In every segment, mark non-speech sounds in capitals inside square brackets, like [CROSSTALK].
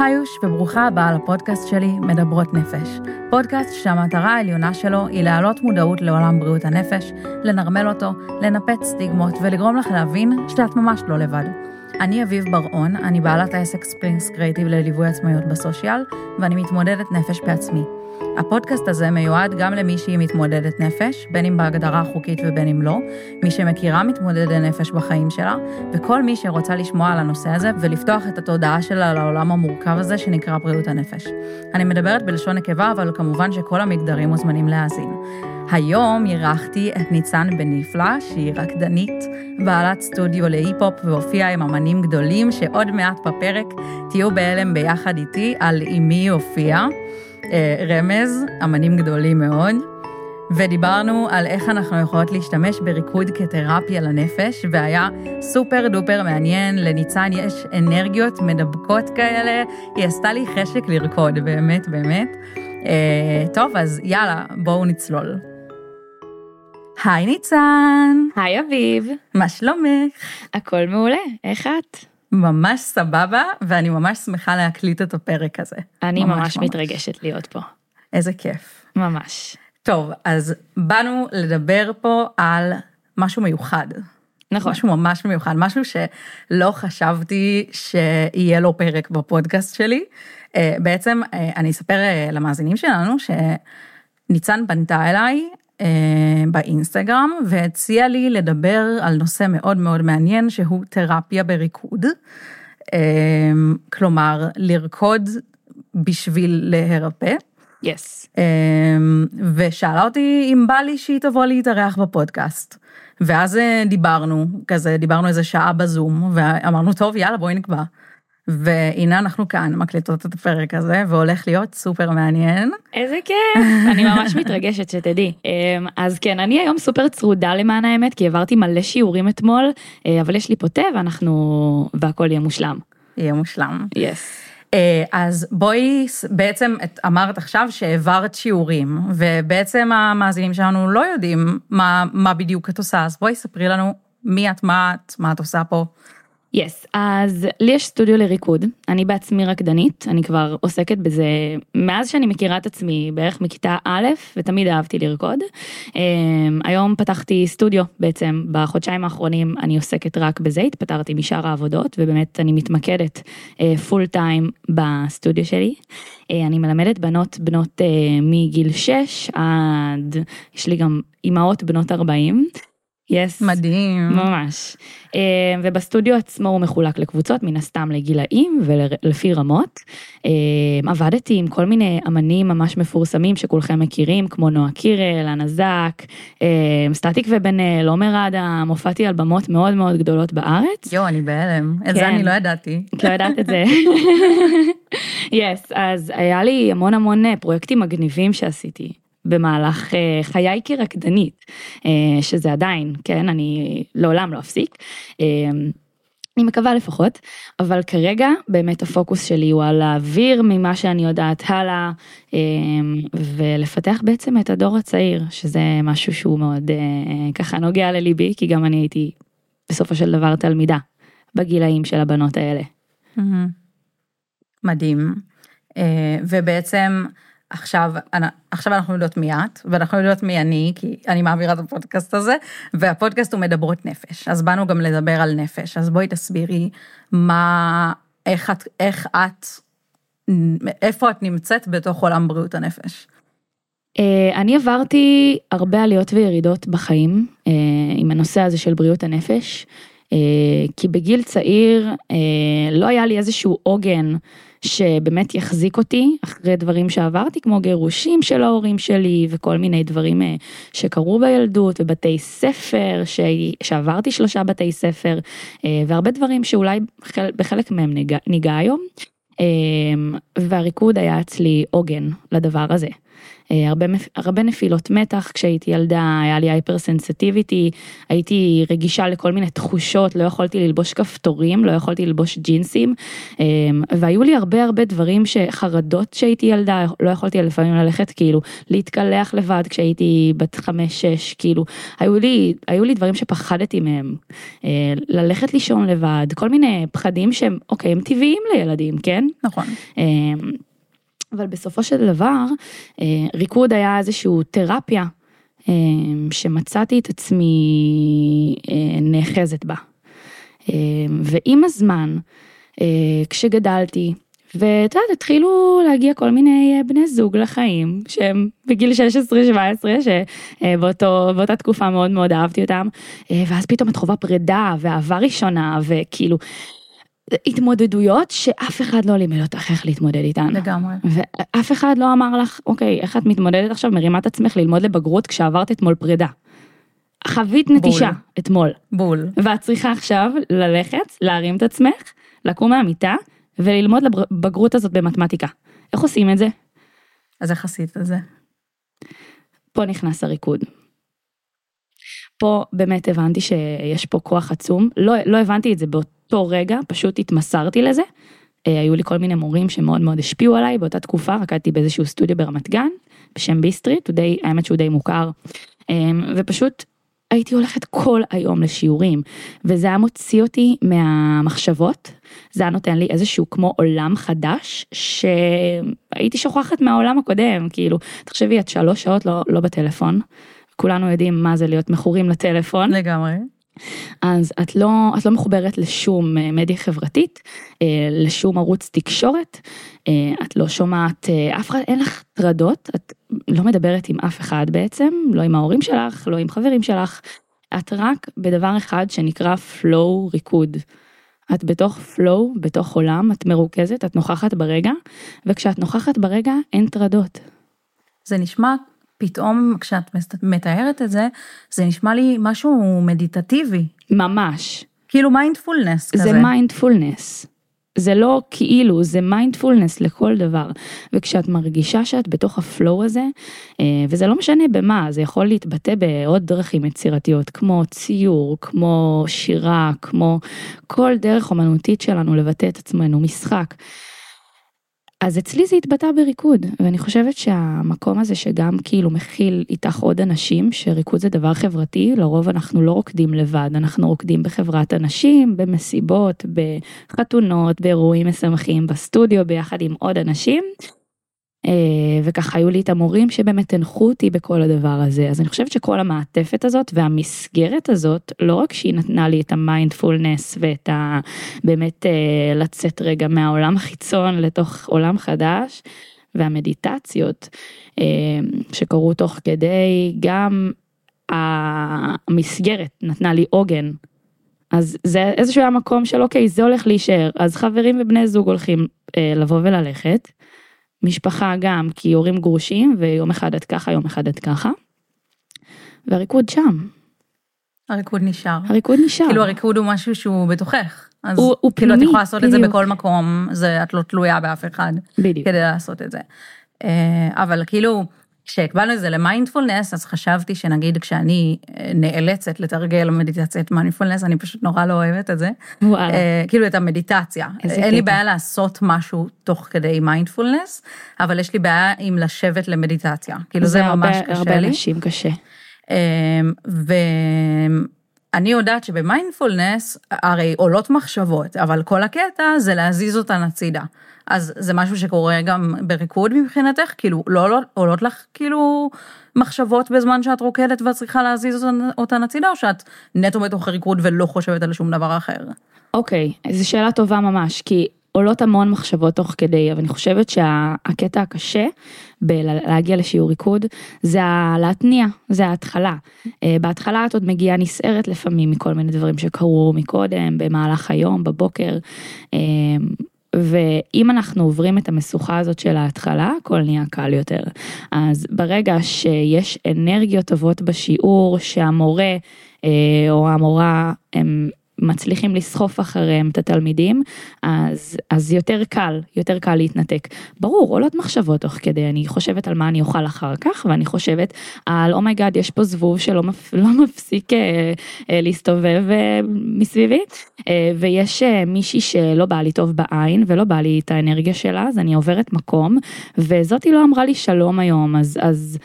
היוש וברוכה הבאה לפודקאסט שלי, מדברות נפש. פודקאסט שהמטרה העליונה שלו היא להעלות מודעות לעולם בריאות הנפש, לנרמל אותו, לנפץ סטיגמות ולגרום לך להבין שאת ממש לא לבד. אני אביב בר-און, אני בעלת העסק ספרינגס קרייטיב לליווי עצמאיות בסושיאל, ואני מתמודדת נפש בעצמי. הפודקאסט הזה מיועד גם למי שהיא מתמודדת נפש, בין אם בהגדרה החוקית ובין אם לא, מי שמכירה מתמודדת נפש בחיים שלה, וכל מי שרוצה לשמוע על הנושא הזה ולפתוח את התודעה שלה לעולם המורכב הזה שנקרא בריאות הנפש. אני מדברת בלשון נקבה, אבל כמובן שכל המגדרים מוזמנים להאזין. היום אירחתי את ניצן בניפלה, שהיא רקדנית, בעלת סטודיו להיפ-הופ והופיעה עם אמנים גדולים, שעוד מעט בפרק תהיו בהלם ביחד איתי על עם מי היא הופיעה. אה, רמז, אמנים גדולים מאוד, ודיברנו על איך אנחנו יכולות להשתמש בריקוד כתרפיה לנפש, והיה סופר דופר מעניין, לניצן יש אנרגיות מדבקות כאלה, היא עשתה לי חשק לרקוד, באמת, באמת. אה, טוב, אז יאללה, בואו נצלול. היי ניצן. היי אביב. מה שלומך? הכל מעולה, איך את? ממש סבבה, ואני ממש שמחה להקליט את הפרק הזה. אני ממש, ממש מתרגשת להיות פה. איזה כיף. ממש. טוב, אז באנו לדבר פה על משהו מיוחד. נכון. משהו ממש מיוחד, משהו שלא חשבתי שיהיה לו פרק בפודקאסט שלי. אה, בעצם אה, אני אספר אה, למאזינים שלנו שניצן פנתה אליי באינסטגרם והציע לי לדבר על נושא מאוד מאוד מעניין שהוא תרפיה בריקוד. אה, כלומר, לרקוד בשביל להירפא. יס. Yes. אה, ושאלה אותי אם בא לי שהיא תבוא להתארח בפודקאסט. ואז דיברנו, כזה דיברנו איזה שעה בזום, ואמרנו, טוב, יאללה, בואי נקבע. והנה אנחנו כאן מקליטות את הפרק הזה והולך להיות סופר מעניין. איזה כיף, [LAUGHS] אני ממש מתרגשת שתדעי. אמ, אז כן, אני היום סופר צרודה למען האמת, כי עברתי מלא שיעורים אתמול, אה, אבל יש לי פה תה ואנחנו, והכל יהיה מושלם. יהיה מושלם. יס. Yes. אז בואי, בעצם את אמרת עכשיו שהעברת שיעורים, ובעצם המאזינים שלנו לא יודעים מה, מה בדיוק את עושה, אז בואי ספרי לנו מי את, מה את, מה את עושה פה. יס, yes, אז לי יש סטודיו לריקוד, אני בעצמי רקדנית, אני כבר עוסקת בזה מאז שאני מכירה את עצמי בערך מכיתה א' ותמיד אהבתי לרקוד. Um, היום פתחתי סטודיו בעצם, בחודשיים האחרונים אני עוסקת רק בזה, התפטרתי משאר העבודות ובאמת אני מתמקדת full uh, time בסטודיו שלי. Uh, אני מלמדת בנות בנות uh, מגיל 6 עד, יש לי גם אימהות בנות 40. Yes. Yes. מדהים. ממש. אה, ובסטודיו עצמו הוא מחולק לקבוצות, מן הסתם לגילאים ולפי רמות. אה, עבדתי עם כל מיני אמנים ממש מפורסמים שכולכם מכירים, כמו נועה קירל, אנה זק, אה, סטטיק ובן אל, עומר אדם, הופעתי על במות מאוד מאוד גדולות בארץ. יואו, אני בהלם. את כן. זה אני לא ידעתי. את לא ידעת את זה. יס, [LAUGHS] [LAUGHS] yes, אז היה לי המון המון פרויקטים מגניבים שעשיתי. במהלך אה, חיי כרקדנית, אה, שזה עדיין, כן, אני לעולם לא אפסיק. אה, אני מקווה לפחות, אבל כרגע באמת הפוקוס שלי הוא על להעביר ממה שאני יודעת הלאה ולפתח בעצם את הדור הצעיר, שזה משהו שהוא מאוד ככה נוגע לליבי, כי גם אני הייתי בסופו של דבר תלמידה בגילאים של הבנות האלה. מדהים. ובעצם עכשיו, עכשיו אנחנו יודעות מי את, ואנחנו יודעות מי אני, כי אני מעבירה את הפודקאסט הזה, והפודקאסט הוא מדברות נפש, אז באנו גם לדבר על נפש, אז בואי תסבירי מה, איך את, איך את, איפה את נמצאת בתוך עולם בריאות הנפש. אה, אני עברתי הרבה עליות וירידות בחיים אה, עם הנושא הזה של בריאות הנפש, כי בגיל צעיר לא היה לי איזשהו עוגן. שבאמת יחזיק אותי אחרי דברים שעברתי, כמו גירושים של ההורים שלי וכל מיני דברים אה, שקרו בילדות ובתי ספר, ש... שעברתי שלושה בתי ספר אה, והרבה דברים שאולי בחלק מהם ניגע, ניגע היום. אה, והריקוד היה אצלי עוגן לדבר הזה. אה, הרבה, הרבה נפילות מתח כשהייתי ילדה, היה לי הייפר סנסטיביטי, הייתי רגישה לכל מיני תחושות, לא יכולתי ללבוש כפתורים, לא יכולתי ללבוש ג'ינסים, אה, והיו לי הרבה הרבה דברים שחרדות כשהייתי ילדה, לא יכולתי לפעמים ללכת כאילו להתקלח לבד כשהייתי בת חמש שש, כאילו היו לי, היו לי דברים שפחדתי מהם, אה, ללכת לישון לבד, כל מיני פחדים שהם, אוקיי, הם טבעיים לילדים, כן? נכון. אבל בסופו של דבר, אה, ריקוד היה איזשהו תרפיה אה, שמצאתי את עצמי אה, נאחזת בה. ועם הזמן, כשגדלתי, ואת יודעת, התחילו להגיע כל מיני בני זוג לחיים, שהם בגיל 16-17, שבאותה תקופה מאוד מאוד אהבתי אותם, ואז פתאום את חובה פרידה ואהבה ראשונה, וכאילו, התמודדויות שאף אחד לא לימד אותך איך להתמודד איתן. לגמרי. ואף אחד לא אמר לך, אוקיי, איך את מתמודדת עכשיו, מרימה את עצמך ללמוד לבגרות כשעברת אתמול פרידה. חווית נטישה בול. אתמול. בול. ואת צריכה עכשיו ללכת, להרים את עצמך, לקום מהמיטה וללמוד לבגרות הזאת במתמטיקה. איך עושים את זה? אז איך עשית את זה? פה נכנס הריקוד. פה באמת הבנתי שיש פה כוח עצום, לא, לא הבנתי את זה באותו... באותו רגע פשוט התמסרתי לזה. אה, היו לי כל מיני מורים שמאוד מאוד השפיעו עליי באותה תקופה, רקדתי באיזשהו סטודיו ברמת גן, בשם ביסטריט, די, האמת שהוא די מוכר, אמ, ופשוט הייתי הולכת כל היום לשיעורים, וזה היה מוציא אותי מהמחשבות, זה היה נותן לי איזשהו כמו עולם חדש, שהייתי שוכחת מהעולם הקודם, כאילו, תחשבי, את שלוש שעות לא, לא בטלפון, כולנו יודעים מה זה להיות מכורים לטלפון. לגמרי. אז את לא, את לא מחוברת לשום אה, מדיה חברתית, אה, לשום ערוץ תקשורת, אה, את לא שומעת, אף אחד, אין לך טרדות, את לא מדברת עם אף אחד בעצם, לא עם ההורים שלך, לא עם חברים שלך, את רק בדבר אחד שנקרא flow ריקוד. את בתוך flow, בתוך עולם, את מרוכזת, את נוכחת ברגע, וכשאת נוכחת ברגע אין טרדות. זה נשמע פתאום כשאת מתארת את זה, זה נשמע לי משהו מדיטטיבי. ממש. כאילו מיינדפולנס כזה. זה מיינדפולנס. זה לא כאילו, זה מיינדפולנס לכל דבר. וכשאת מרגישה שאת בתוך ה flow הזה, אה, וזה לא משנה במה, זה יכול להתבטא בעוד דרכים יצירתיות, כמו ציור, כמו שירה, כמו כל דרך אומנותית שלנו לבטא את עצמנו, משחק. אז אצלי זה התבטא בריקוד, ואני חושבת שהמקום הזה שגם כאילו מכיל איתך עוד אנשים, שריקוד זה דבר חברתי, לרוב אנחנו לא רוקדים לבד, אנחנו רוקדים בחברת אנשים, במסיבות, בחתונות, באירועים משמחים, בסטודיו ביחד עם עוד אנשים. אה, וככה היו לי את המורים שבאמת הנחו אותי בכל הדבר הזה אז אני חושבת שכל המעטפת הזאת והמסגרת הזאת לא רק שהיא נתנה לי את המיינדפולנס ואת ה... באמת אה, לצאת רגע מהעולם החיצון לתוך עולם חדש והמדיטציות אה, שקרו תוך כדי גם המסגרת נתנה לי עוגן. אז זה איזשהו המקום של אוקיי זה הולך להישאר אז חברים ובני זוג הולכים אה, לבוא וללכת. משפחה גם, כי הורים גרושים, ויום אחד את ככה, יום אחד את ככה. והריקוד שם. הריקוד נשאר. הריקוד נשאר. כאילו הריקוד הוא משהו שהוא בתוכך. אז הוא, הוא כאילו פנימי, את יכולה לעשות בדיוק. את זה בכל מקום, זה, את לא תלויה באף אחד. בדיוק. כדי לעשות את זה. אה, אבל כאילו, כשהקבלנו את זה למיינדפולנס, אז חשבתי שנגיד כשאני אה, נאלצת לתרגל מדיטציית מיינדפולנס, אני פשוט נורא לא אוהבת את זה. וואלה. אה, כאילו את המדיטציה. אין קטע. לי בעיה לעשות משהו תוך כדי מיינדפולנס, אבל יש לי בעיה עם לשבת למדיטציה. כאילו זה, זה הרבה, ממש קשה הרבה לי. הרבה אנשים קשה. אה, ואני יודעת שבמיינדפולנס, הרי עולות מחשבות, אבל כל הקטע זה להזיז אותן הצידה. אז זה משהו שקורה גם בריקוד מבחינתך? כאילו, לא, לא עולות לך כאילו מחשבות בזמן שאת רוקדת ואת צריכה להזיז אותן הצידה, או שאת נטו בתוך הריקוד ולא חושבת על שום דבר אחר? אוקיי, okay, זו שאלה טובה ממש, כי עולות המון מחשבות תוך כדי, אבל אני חושבת שהקטע הקשה בלהגיע לשיעור ריקוד זה להתניע, זה ההתחלה. אה, בהתחלה את עוד מגיעה נסערת לפעמים מכל מיני דברים שקרו מקודם, במהלך היום, בבוקר. אה, ואם אנחנו עוברים את המשוכה הזאת של ההתחלה, הכל נהיה קל יותר. אז ברגע שיש אנרגיות טובות בשיעור, שהמורה אה, או המורה הם מצליחים לסחוף אחריהם את התלמידים, אז, אז יותר קל, יותר קל להתנתק. ברור, עולות מחשבות תוך כדי, אני חושבת על מה אני אוכל אחר כך, ואני חושבת על oh my god, יש פה זבוב שלא מפ, [LAUGHS] לא מפסיק אה, אה, להסתובב אה, מסביבי, אה, ויש אה, מישהי שלא בא לי טוב בעין ולא בא לי את האנרגיה שלה, אז אני עוברת מקום, וזאתי לא אמרה לי שלום היום, אז... אז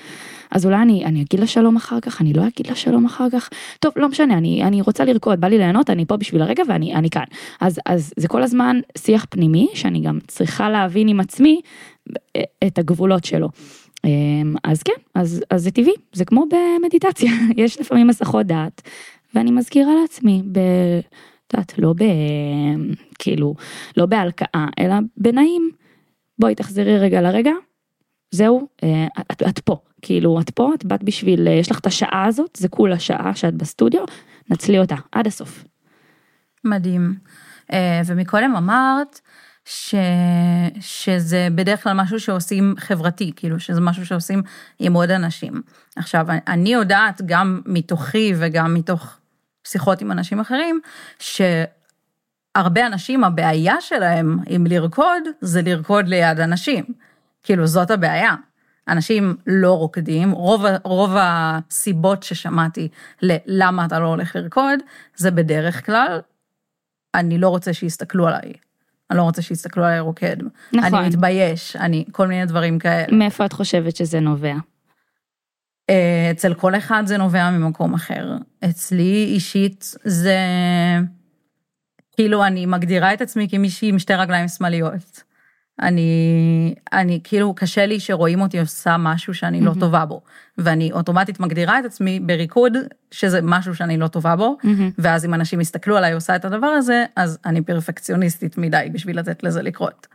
אז אולי אני, אני אגיד לה שלום אחר כך, אני לא אגיד לה שלום אחר כך, טוב, לא משנה, אני, אני רוצה לרקוד, בא לי ליהנות, אני פה בשביל הרגע ואני אני כאן. אז, אז זה כל הזמן שיח פנימי, שאני גם צריכה להבין עם עצמי את הגבולות שלו. אמ, אז כן, אז, אז זה טבעי, זה כמו במדיטציה, [LAUGHS] יש לפעמים הסחות דעת, ואני מזכירה לעצמי, ב... את יודעת, לא ב... כאילו, לא בהלקאה, אלא בנעים. בואי תחזרי רגע לרגע, זהו, אה, את, את פה, כאילו את פה, את באת בשביל, אה, יש לך את השעה הזאת, זה כולה שעה שאת בסטודיו, נצלי אותה עד הסוף. מדהים. אה, ומקודם אמרת ש... שזה בדרך כלל משהו שעושים חברתי, כאילו שזה משהו שעושים עם עוד אנשים. עכשיו, אני יודעת גם מתוכי וגם מתוך שיחות עם אנשים אחרים, שהרבה אנשים, הבעיה שלהם עם לרקוד, זה לרקוד ליד אנשים. כאילו, זאת הבעיה. אנשים לא רוקדים, רוב, רוב הסיבות ששמעתי ללמה אתה לא הולך לרקוד, זה בדרך כלל, אני לא רוצה שיסתכלו עליי. אני לא רוצה שיסתכלו עליי רוקד. נכון. אני מתבייש, אני, כל מיני דברים כאלה. מאיפה את חושבת שזה נובע? אה, אצל כל אחד זה נובע ממקום אחר. אצלי אישית זה, כאילו אני מגדירה את עצמי כמישהי עם שתי רגליים שמאליות. אני, אני, כאילו, קשה לי שרואים אותי עושה משהו שאני mm-hmm. לא טובה בו. ואני אוטומטית מגדירה את עצמי בריקוד, שזה משהו שאני לא טובה בו, mm-hmm. ואז אם אנשים יסתכלו עליי עושה את הדבר הזה, אז אני פרפקציוניסטית מדי בשביל לתת לזה לקרות.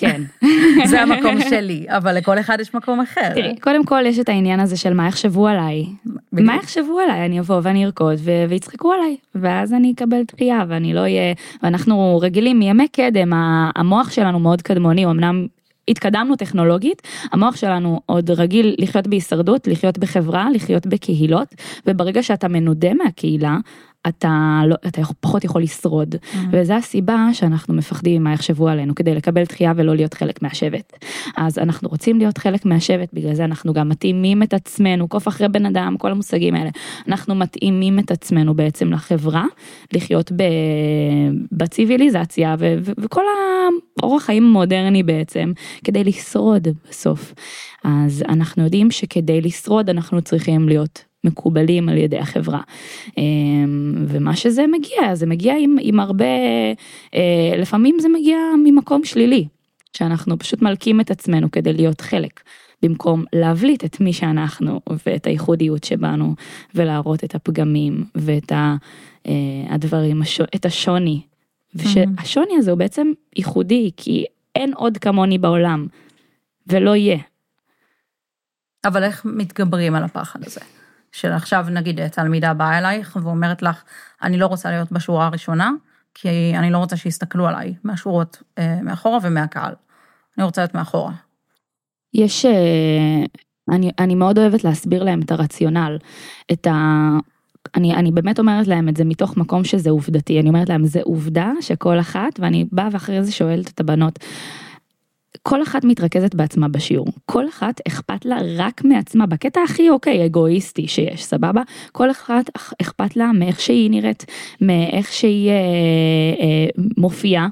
כן. [LAUGHS] זה המקום שלי, אבל לכל אחד יש מקום אחר. תראי, קודם כל יש את העניין הזה של מה יחשבו עליי. בדיוק. מה יחשבו עליי? אני אבוא ואני ארקוד ויצחקו עליי, ואז אני אקבל דחייה ואני לא אהיה, ואנחנו רגילים מימי קדם, המוח שלנו מאוד קדמוני, אמנם התקדמנו טכנולוגית, המוח שלנו עוד רגיל לחיות בהישרדות, לחיות בחברה, לחיות בקהילות, וברגע שאתה מנודה מהקהילה, אתה, לא, אתה פחות יכול לשרוד. Mm-hmm. וזו הסיבה שאנחנו מפחדים מה יחשבו עלינו כדי לקבל דחייה ולא להיות חלק מהשבט. אז אנחנו רוצים להיות חלק מהשבט, בגלל זה אנחנו גם מתאימים את עצמנו, קוף אחרי בן אדם, כל המושגים האלה. אנחנו מתאימים את עצמנו בעצם לחברה, לחיות ב, בציוויליזציה ו, ו, וכל האורח חיים המודרני בעצם, כדי לשרוד בסוף. אז אנחנו יודעים שכדי לשרוד אנחנו צריכים להיות מקובלים על ידי החברה. אמ, ומה שזה מגיע, זה מגיע עם, עם הרבה, אה, לפעמים זה מגיע ממקום שלילי, שאנחנו פשוט מלקים את עצמנו כדי להיות חלק. במקום להבליט את מי שאנחנו ואת הייחודיות שבנו ולהראות את הפגמים ואת אה, הדברים, את השוני. ושהשוני הזה הוא בעצם ייחודי כי אין עוד כמוני בעולם ולא יהיה. אבל איך מתגברים על הפחד הזה? של עכשיו נגיד תלמידה באה אלייך ואומרת לך, אני לא רוצה להיות בשורה הראשונה, כי אני לא רוצה שיסתכלו עליי מהשורות אה, מאחורה ומהקהל. אני רוצה להיות מאחורה. יש, אה, אני, אני מאוד אוהבת להסביר להם את הרציונל, את ה... אני, אני באמת אומרת להם את זה מתוך מקום שזה עובדתי, אני אומרת להם זה עובדה שכל אחת, ואני באה ואחרי זה שואלת את הבנות, כל אחת מתרכזת בעצמה בשיעור, כל אחת אכפת לה רק מעצמה, בקטע הכי אוקיי אגואיסטי שיש, סבבה? כל אחת אכפת לה מאיך שהיא נראית, מאיך שהיא אה, אה, מופיעה.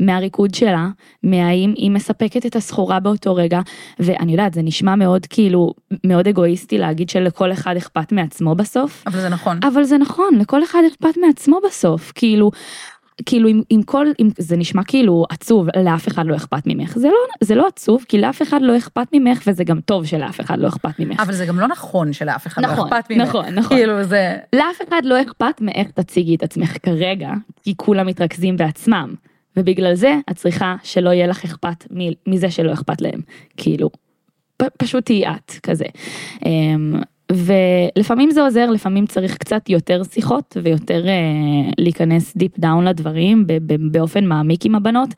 מהריקוד שלה, מהאם היא מספקת את הסחורה באותו רגע, ואני יודעת, זה נשמע מאוד כאילו, מאוד אגואיסטי להגיד שלכל אחד אכפת מעצמו בסוף. אבל זה נכון. אבל זה נכון, לכל אחד אכפת מעצמו בסוף, כאילו, כאילו עם, עם כל, עם, זה נשמע כאילו עצוב, לאף אחד לא אכפת ממך. זה לא, זה לא עצוב, כי לאף אחד לא אכפת ממך, וזה גם טוב שלאף אחד לא אכפת ממך. אבל זה גם לא נכון שלאף אחד לא נכון, לא אכפת ממך. נכון, נכון. כאילו זה... לאף אחד לא אכפת מאיך תציגי את עצמך כרגע, כי כולם מתרכזים בעצמם. ובגלל זה את צריכה שלא יהיה לך אכפת מזה שלא אכפת להם. כאילו, פ, פשוט תהיי את כזה. ולפעמים זה עוזר, לפעמים צריך קצת יותר שיחות ויותר אה, להיכנס deep down לדברים באופן מעמיק עם הבנות.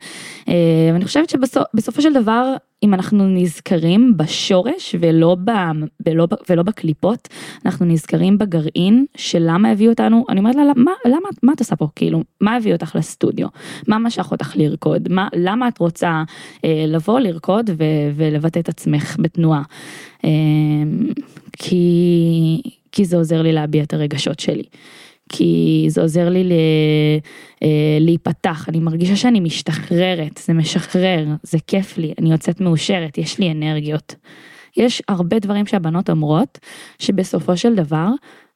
אה, ואני חושבת שבסופו של דבר, אם אנחנו נזכרים בשורש ולא, ב, ולא, ולא בקליפות, אנחנו נזכרים בגרעין של למה הביאו אותנו, אני אומרת לה, מה, למה, מה את עושה פה, כאילו, מה הביא אותך לסטודיו? מה משך אותך לרקוד? מה, למה את רוצה אה, לבוא לרקוד ו, ולבטא את עצמך בתנועה? אה, כי, כי זה עוזר לי להביע את הרגשות שלי. כי זה עוזר לי ל, אה, להיפתח, אני מרגישה שאני משתחררת, זה משחרר, זה כיף לי, אני יוצאת מאושרת, יש לי אנרגיות. יש הרבה דברים שהבנות אומרות, שבסופו של דבר,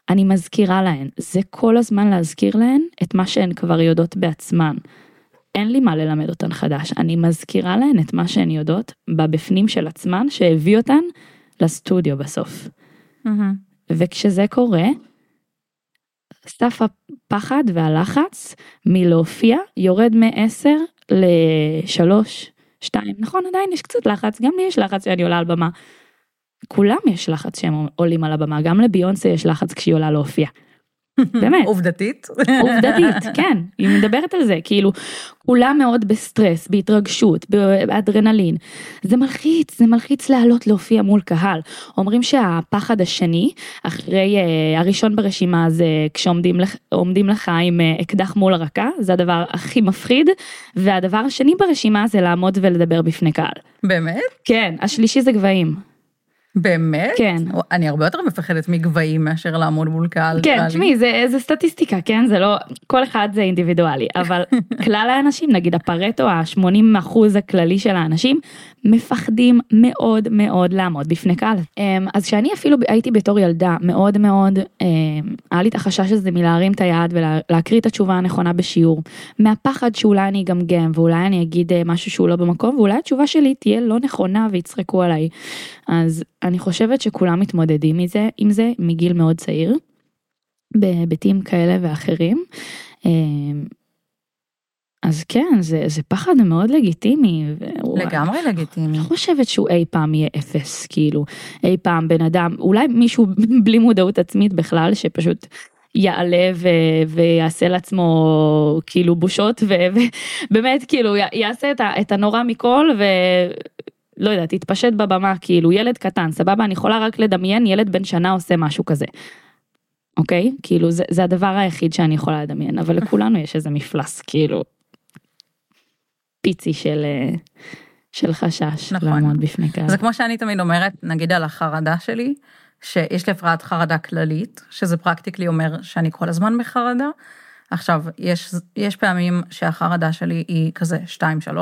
אני מזכירה להן, זה כל הזמן להזכיר להן את מה שהן כבר יודעות בעצמן. אין לי מה ללמד אותן חדש, אני מזכירה להן את מה שהן יודעות בבפנים של עצמן, שהביא אותן לסטודיו בסוף. וכשזה קורה, סף הפחד והלחץ מלהופיע יורד מ-10 ל-3, 2, נכון עדיין יש קצת לחץ, גם לי יש לחץ שאני עולה על במה. כולם יש לחץ שהם עולים על הבמה, גם לביונסה יש לחץ כשהיא עולה להופיע. באמת. עובדתית. עובדתית, [LAUGHS] כן, היא מדברת על זה, כאילו, כולה מאוד בסטרס, בהתרגשות, באדרנלין. זה מלחיץ, זה מלחיץ לעלות להופיע מול קהל. אומרים שהפחד השני, אחרי uh, הראשון ברשימה זה כשעומדים לך, לך עם uh, אקדח מול הרקה, זה הדבר הכי מפחיד, והדבר השני ברשימה זה לעמוד ולדבר בפני קהל. באמת? כן, השלישי זה גבהים. באמת? כן. אני הרבה יותר מפחדת מגבהים מאשר לעמוד מול קהל. כן, תשמעי, זה, זה סטטיסטיקה, כן? זה לא, כל אחד זה אינדיבידואלי, אבל [LAUGHS] כלל האנשים, נגיד הפרטו, ה-80 אחוז הכללי של האנשים, מפחדים מאוד מאוד לעמוד בפני קהל. אמ, אז כשאני אפילו הייתי בתור ילדה, מאוד מאוד, אמ, היה לי את החשש הזה מלהרים את היד ולהקריא את התשובה הנכונה בשיעור. מהפחד שאולי אני אגמגם, ואולי אני אגיד אה, משהו שהוא לא במקום, ואולי התשובה שלי תהיה לא נכונה ויצחקו עליי. אז אני חושבת שכולם מתמודדים מזה, עם זה מגיל מאוד צעיר, בהיבטים כאלה ואחרים. אמ, אז כן, זה, זה פחד מאוד לגיטימי. לגמרי לגיטימי. אני לא חושבת שהוא אי פעם יהיה אפס, כאילו, אי פעם בן אדם, אולי מישהו [LAUGHS] בלי מודעות עצמית בכלל, שפשוט יעלה ו- ויעשה לעצמו כאילו בושות, ובאמת כאילו יעשה את, ה- את הנורא מכל, ו... לא יודעת, התפשט בבמה, כאילו ילד קטן, סבבה, אני יכולה רק לדמיין ילד בן שנה עושה משהו כזה. אוקיי? כאילו זה, זה הדבר היחיד שאני יכולה לדמיין, אבל לכולנו יש איזה מפלס, כאילו, פיצי של, אה, של חשש נכון. לעמוד בפני קהל. זה כמו שאני תמיד אומרת, נגיד על החרדה שלי, שיש לי הפרעת חרדה כללית, שזה פרקטיקלי אומר שאני כל הזמן בחרדה. עכשיו, יש, יש פעמים שהחרדה שלי היא כזה 2-3,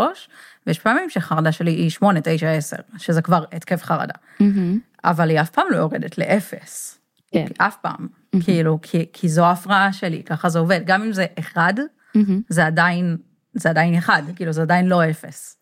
ויש פעמים שחרדה שלי היא 8, 9, 10, שזה כבר התקף חרדה. Mm-hmm. אבל היא אף פעם לא יורדת לאפס. כן. אף פעם. Mm-hmm. כאילו, כי, כי זו ההפרעה שלי, ככה זה עובד. גם אם זה אחד, mm-hmm. זה עדיין, זה עדיין אחד, כאילו, זה עדיין לא אפס.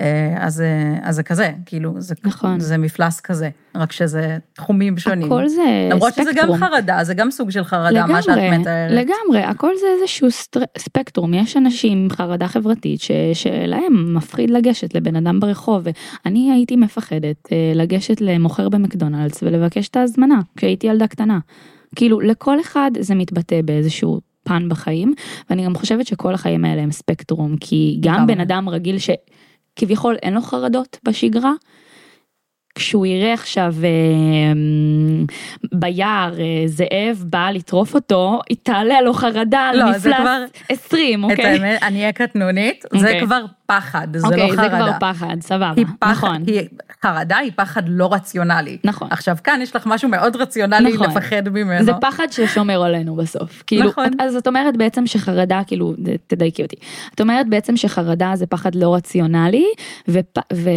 אה, אז, אה, אז זה כזה, כאילו, זה, נכון. זה מפלס כזה, רק שזה תחומים שונים. הכל זה למרות ספקטרום. שזה גם חרדה, זה גם סוג של חרדה, לגמרי, מה שאת מתארת. לגמרי, הכל זה איזשהו סטר... ספקטרום, יש אנשים עם חרדה חברתית ש... שלהם מפחיד לגשת לבן אדם ברחוב, ואני הייתי מפחדת אה, לגשת למוכר במקדונלדס ולבקש את ההזמנה, כשהייתי ילדה קטנה. כאילו, לכל אחד זה מתבטא באיזשהו פן בחיים, ואני גם חושבת שכל החיים האלה הם ספקטרום, כי גם, גם. בן אדם רגיל ש... כביכול אין לו חרדות בשגרה. כשהוא יראה עכשיו אה, ביער אה, זאב בא לטרוף אותו, היא תעלה לו חרדה על לא, מפלס כבר, 20, אוקיי? את האמת, אני אהיה קטנונית, אוקיי. זה כבר פחד, זה אוקיי, לא חרדה. אוקיי, זה כבר פחד, סבבה, פח, נכון. היא, חרדה היא פחד לא רציונלי. נכון. עכשיו כאן יש לך משהו מאוד רציונלי נכון. לפחד ממנו. זה פחד ששומר עלינו בסוף. כאילו, נכון. אז את אומרת בעצם שחרדה, כאילו, תדייקי אותי. את אומרת בעצם שחרדה זה פחד לא רציונלי, ופ, ו,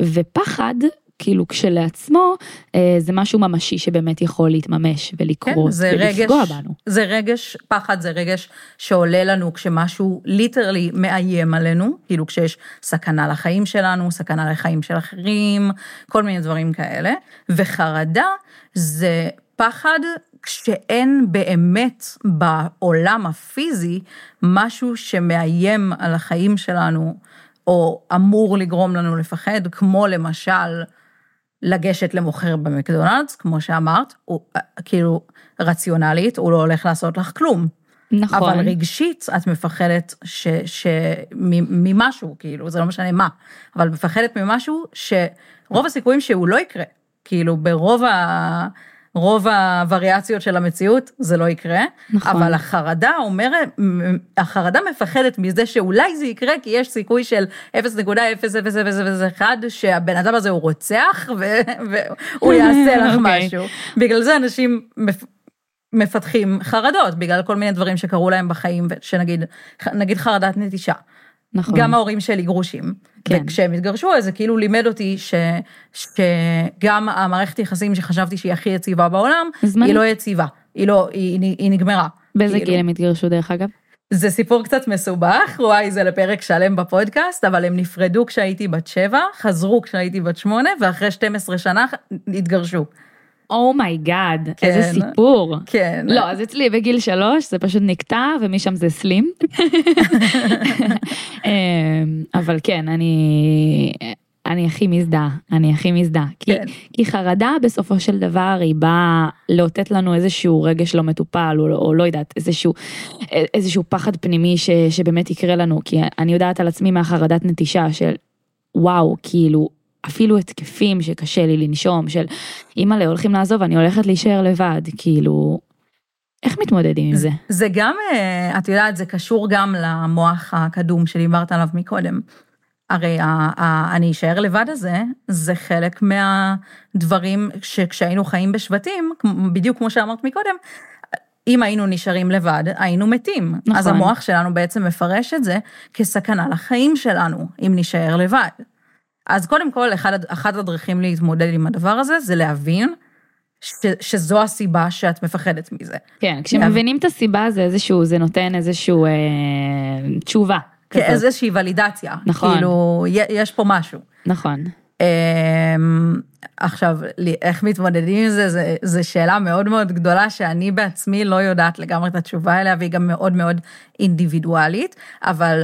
ופחד כאילו כשלעצמו אה, זה משהו ממשי שבאמת יכול להתממש ולקרות כן, ולפגוע רגש, בנו. זה רגש, פחד זה רגש שעולה לנו כשמשהו ליטרלי מאיים עלינו, כאילו כשיש סכנה לחיים שלנו, סכנה לחיים של אחרים, כל מיני דברים כאלה, וחרדה זה פחד כשאין באמת בעולם הפיזי משהו שמאיים על החיים שלנו, או אמור לגרום לנו לפחד, כמו למשל, לגשת למוכר במקדונלדס, כמו שאמרת, הוא כאילו רציונלית, הוא לא הולך לעשות לך כלום. נכון. אבל רגשית את מפחדת ש, ש, מ- ממשהו, כאילו, זה לא משנה מה, אבל מפחדת ממשהו שרוב הסיכויים שהוא לא יקרה. כאילו, ברוב ה... רוב הווריאציות של המציאות זה לא יקרה, נכון. אבל החרדה אומרת, החרדה מפחדת מזה שאולי זה יקרה, כי יש סיכוי של 0.0001 שהבן אדם הזה הוא רוצח והוא יעשה לך אוקיי. משהו. בגלל זה אנשים מפ- מפתחים חרדות, בגלל כל מיני דברים שקרו להם בחיים, שנגיד, נגיד חרדת נטישה. נכון. גם ההורים שלי גרושים. כן. וכשהם התגרשו, אז זה כאילו לימד אותי ש, שגם המערכת יחסים שחשבתי שהיא הכי יציבה בעולם, זמנית. היא לא יציבה, היא לא, היא, היא נגמרה. באיזה כאילו. גיל הם התגרשו דרך אגב? זה סיפור קצת מסובך, וואי, זה לפרק שלם בפודקאסט, אבל הם נפרדו כשהייתי בת שבע, חזרו כשהייתי בת שמונה, ואחרי 12 שנה התגרשו. oh my god, כן. איזה סיפור. כן. לא, אז אצלי בגיל שלוש זה פשוט נקטע ומשם זה סלים. [LAUGHS] אמ, אבל כן, אני, אני הכי מזדהה, אני הכי מזדהה. כי, כן. כי חרדה בסופו של דבר היא באה לאותת לנו איזשהו רגש לא מטופל, או, או לא יודעת, איזשהו, איזשהו פחד פנימי ש, שבאמת יקרה לנו. כי אני יודעת על עצמי מהחרדת נטישה של וואו, כאילו, אפילו התקפים שקשה לי לנשום, של אימא'לה הולכים לעזוב, אני הולכת להישאר לבד, כאילו, איך מתמודדים עם זה? זה גם, אה, את יודעת, זה קשור גם למוח הקדום שדיברת עליו מקודם. הרי ה- ה- אני אשאר לבד הזה, זה חלק מהדברים שכשהיינו חיים בשבטים, בדיוק כמו שאמרת מקודם, אם היינו נשארים לבד, היינו מתים. נכון. אז המוח שלנו בעצם מפרש את זה כסכנה לחיים שלנו, אם נישאר לבד. אז קודם כל, אחד, אחת הדרכים להתמודד עם הדבר הזה, זה להבין ש, שזו הסיבה שאת מפחדת מזה. כן, כשמבינים את הסיבה זה איזשהו, זה נותן איזשהו אה, תשובה. כזאת. כאיזושהי ולידציה. נכון. כאילו, יש פה משהו. נכון. אמ, עכשיו, איך מתמודדים עם זה, זה שאלה מאוד מאוד גדולה שאני בעצמי לא יודעת לגמרי את התשובה אליה, והיא גם מאוד מאוד אינדיבידואלית, אבל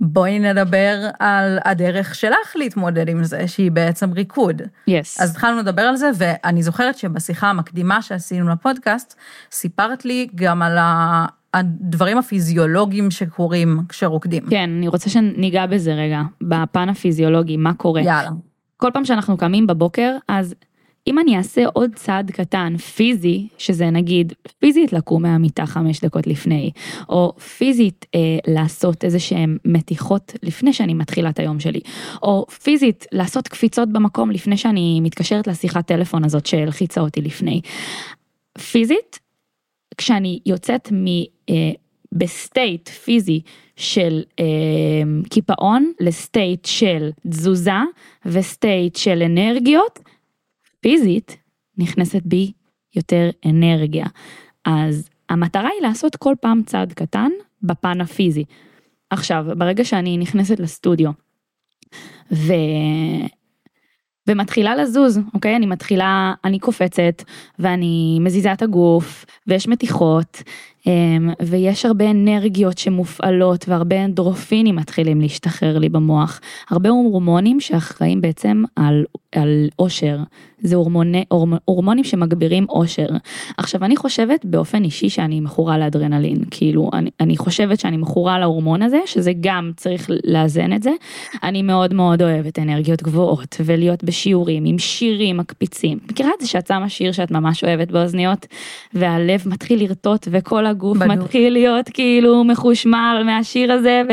בואי נדבר על הדרך שלך להתמודד עם זה, שהיא בעצם ריקוד. יס. אז התחלנו לדבר על זה, ואני זוכרת שבשיחה המקדימה שעשינו לפודקאסט, סיפרת לי גם על ה- הדברים הפיזיולוגיים שקורים כשרוקדים. כן, אני רוצה שניגע בזה רגע, בפן הפיזיולוגי, מה קורה. יאללה. כל פעם שאנחנו קמים בבוקר, אז אם אני אעשה עוד צעד קטן, פיזי, שזה נגיד פיזית לקום מהמיטה חמש דקות לפני, או פיזית אה, לעשות איזה שהן מתיחות לפני שאני מתחילה את היום שלי, או פיזית לעשות קפיצות במקום לפני שאני מתקשרת לשיחת טלפון הזאת שהלחיצה אותי לפני. פיזית, כשאני יוצאת מ... אה, ב state פיזי של אה, קיפאון ל state של תזוזה ו state של אנרגיות, פיזית נכנסת בי יותר אנרגיה. אז המטרה היא לעשות כל פעם צעד קטן בפן הפיזי. עכשיו, ברגע שאני נכנסת לסטודיו ו... ומתחילה לזוז, אוקיי? אני מתחילה, אני קופצת ואני מזיזה את הגוף ויש מתיחות ויש הרבה אנרגיות שמופעלות והרבה אנדרופינים מתחילים להשתחרר לי במוח. הרבה הורמונים שאחראים בעצם על, על אושר. זה הורמוני, הורמ, הורמונים שמגבירים אושר. עכשיו אני חושבת באופן אישי שאני מכורה לאדרנלין, כאילו אני, אני חושבת שאני מכורה להורמון הזה, שזה גם צריך לאזן את זה. אני מאוד מאוד אוהבת אנרגיות גבוהות ולהיות בשיעורים עם שירים מקפיצים. מכירה את זה שאת שמה שיר שאת ממש אוהבת באוזניות והלב מתחיל לרטוט וכל הגוף בדיוק. מתחיל להיות כאילו מחושמל מהשיר הזה ו,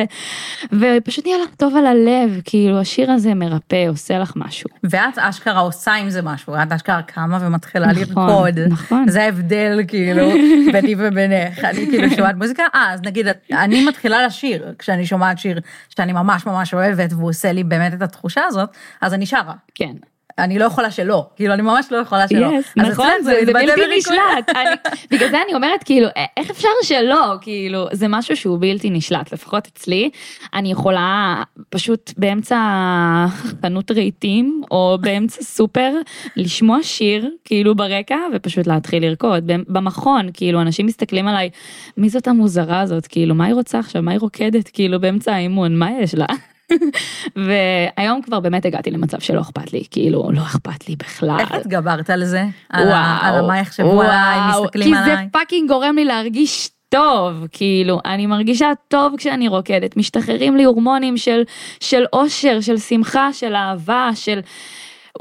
ופשוט נהיה לך טוב על הלב, כאילו השיר הזה מרפא, עושה לך משהו. ואת אשכרה עושה עם זה משהו, את אשכרה קמה ומתחילה נכון, לרקוד. נכון. זה ההבדל כאילו [LAUGHS] ביני ובינך. אני כאילו שומעת מוזיקה, אה, אז נגיד, אני מתחילה לשיר, כשאני שומעת שיר שאני ממש ממש אוהבת, והוא עושה לי באמת את התחושה הזאת, אז אני שרה. כן. אני לא יכולה שלא, כאילו אני ממש לא יכולה שלא. Yes, נכון, זה, זה מתבטא בלתי. נשלט. אני, [LAUGHS] בגלל זה אני אומרת, כאילו, "א- איך אפשר שלא? כאילו, זה משהו שהוא בלתי נשלט, לפחות אצלי. אני יכולה פשוט באמצע חנות רהיטים, או באמצע סופר, לשמוע שיר, כאילו, ברקע, ופשוט להתחיל לרקוד. במ- במכון, כאילו, אנשים מסתכלים עליי, מי זאת המוזרה הזאת? כאילו, מה היא רוצה עכשיו? מה היא רוקדת? כאילו, באמצע האימון, מה יש לה? והיום כבר באמת הגעתי למצב שלא אכפת לי, כאילו, לא אכפת לי בכלל. איך התגברת על זה? ה, על מה יחשבו עליי, מסתכלים עליי? כי זה fucking גורם לי להרגיש טוב, כאילו, אני מרגישה טוב כשאני רוקדת, משתחררים לי הורמונים של, של אושר, של שמחה, של אהבה, של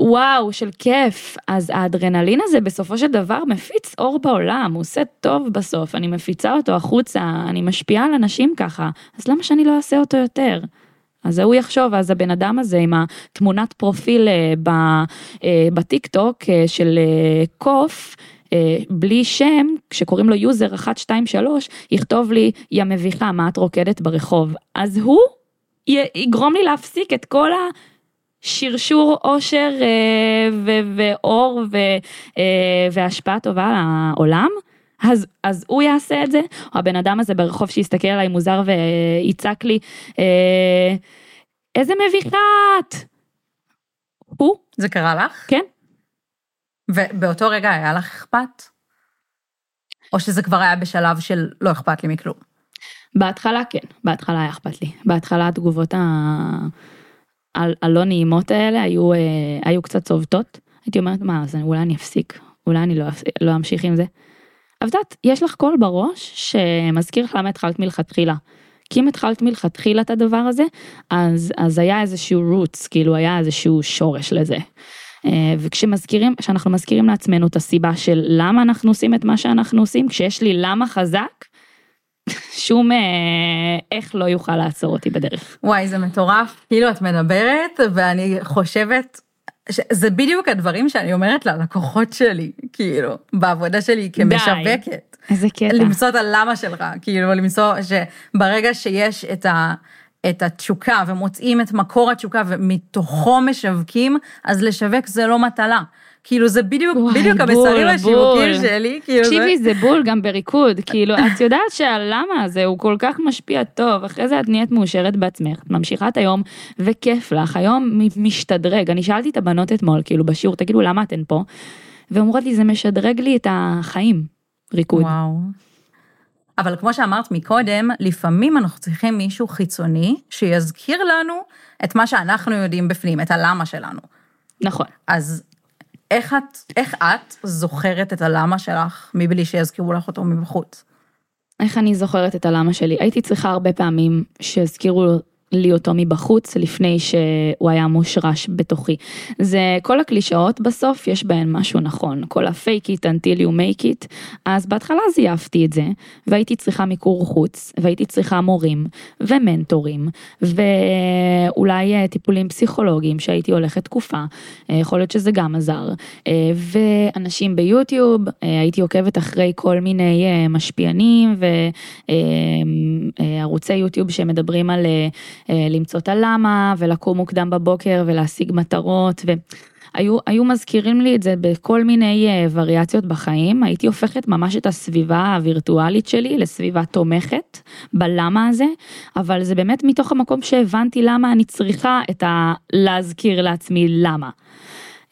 וואו, של כיף. אז האדרנלין הזה בסופו של דבר מפיץ אור בעולם, הוא עושה טוב בסוף, אני מפיצה אותו החוצה, אני משפיעה על אנשים ככה, אז למה שאני לא אעשה אותו יותר? אז הוא יחשוב, אז הבן אדם הזה עם התמונת פרופיל אה, בטיק טוק אה, של אה, קוף, בלי שם, כשקוראים לו user 123, יכתוב לי, יא מביכה, מה את רוקדת ברחוב? אז הוא יגרום לי להפסיק את כל השרשור אושר ואור והשפעה טובה על העולם. אז, אז הוא יעשה את זה, או הבן אדם הזה ברחוב שיסתכל עליי מוזר ויצעק לי, אה, איזה מביכה את. הוא. זה קרה לך? כן. ובאותו רגע היה לך אכפת? או שזה כבר היה בשלב של לא אכפת לי מכלום? בהתחלה כן, בהתחלה היה אכפת לי. בהתחלה התגובות ה... הלא נעימות האלה היו, אה, היו קצת צובטות. הייתי אומרת, מה, אז אולי אני אפסיק, אולי אני לא, לא אמשיך עם זה. אבל את יש לך קול בראש שמזכיר לך למה התחלת מלכתחילה. כי אם התחלת מלכתחילה את הדבר הזה, אז, אז היה איזשהו רוץ, כאילו היה איזשהו שורש לזה. אה, וכשמזכירים, כשאנחנו מזכירים לעצמנו את הסיבה של למה אנחנו עושים את מה שאנחנו עושים, כשיש לי למה חזק, [LAUGHS] שום אה, איך לא יוכל לעצור אותי בדרך. וואי, זה מטורף. כאילו את מדברת, ואני חושבת, זה בדיוק הדברים שאני אומרת ללקוחות שלי, כאילו, בעבודה שלי כמשווקת. די, איזה קטע. למצוא את הלמה שלך, כאילו, למצוא שברגע שיש את ה... את התשוקה ומוצאים את מקור התשוקה ומתוכו משווקים, אז לשווק זה לא מטלה. כאילו זה בדיוק, וואי, בדיוק המסרים השיווקים שלי, כאילו תקשיבי, זה... זה בול גם בריקוד, [LAUGHS] כאילו את יודעת שהלמה הזה הוא כל כך משפיע טוב, אחרי זה את נהיית מאושרת בעצמך, את ממשיכה את היום וכיף לך, היום משתדרג, אני שאלתי את הבנות אתמול, כאילו בשיעור, תגידו למה אתן פה? ואומרות לי זה משדרג לי את החיים, ריקוד. וואו. אבל כמו שאמרת מקודם, לפעמים אנחנו צריכים מישהו חיצוני שיזכיר לנו את מה שאנחנו יודעים בפנים, את הלמה שלנו. נכון. אז איך את, איך את זוכרת את הלמה שלך מבלי שיזכירו לך אותו מבחוץ? איך אני זוכרת את הלמה שלי? הייתי צריכה הרבה פעמים שיזכירו לי אותו מבחוץ לפני שהוא היה מושרש בתוכי. זה כל הקלישאות בסוף יש בהן משהו נכון, כל ה-fake it until you make it, אז בהתחלה זייפתי את זה, והייתי צריכה מיקור חוץ, והייתי צריכה מורים, ומנטורים, ואולי אה, טיפולים פסיכולוגיים שהייתי הולכת תקופה, אה, יכול להיות שזה גם עזר, אה, ואנשים ביוטיוב, הייתי עוקבת אחרי כל מיני משפיענים וערוצי יוטיוב שמדברים על למצוא את הלמה ולקום מוקדם בבוקר ולהשיג מטרות והיו היו מזכירים לי את זה בכל מיני אה, וריאציות בחיים, הייתי הופכת ממש את הסביבה הווירטואלית שלי לסביבה תומכת בלמה הזה, אבל זה באמת מתוך המקום שהבנתי למה אני צריכה את ה... להזכיר לעצמי למה.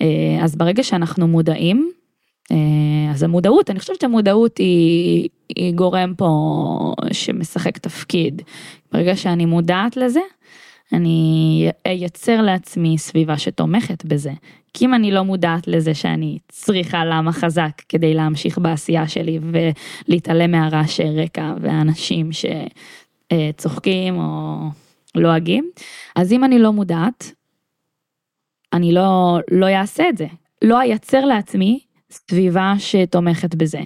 אה, אז ברגע שאנחנו מודעים, אז המודעות, אני חושבת שהמודעות היא, היא גורם פה שמשחק תפקיד. ברגע שאני מודעת לזה, אני אייצר לעצמי סביבה שתומכת בזה. כי אם אני לא מודעת לזה שאני צריכה למה חזק כדי להמשיך בעשייה שלי ולהתעלם מהרעשי רקע והאנשים שצוחקים או לועגים, אז אם אני לא מודעת, אני לא, לא אעשה את זה. לא אייצר לעצמי סביבה שתומכת בזה,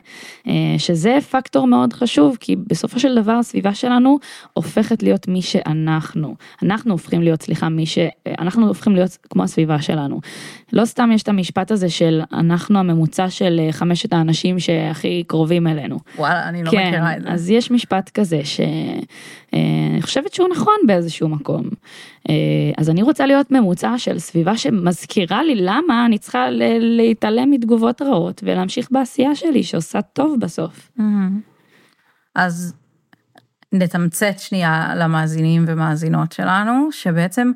אה, שזה פקטור מאוד חשוב, כי בסופו של דבר הסביבה שלנו הופכת להיות מי שאנחנו. אנחנו הופכים להיות, סליחה, מי ש... אנחנו הופכים להיות כמו הסביבה שלנו. לא סתם יש את המשפט הזה של אנחנו הממוצע של אה, חמשת האנשים שהכי קרובים אלינו. וואלה, אני לא כן, מכירה את זה. אז יש משפט כזה שאני אה, חושבת שהוא נכון באיזשהו מקום. אז אני רוצה להיות ממוצע של סביבה שמזכירה לי למה אני צריכה להתעלם מתגובות רעות. ולהמשיך בעשייה שלי שעושה טוב בסוף. Mm-hmm. אז נתמצת שנייה למאזינים ומאזינות שלנו, שבעצם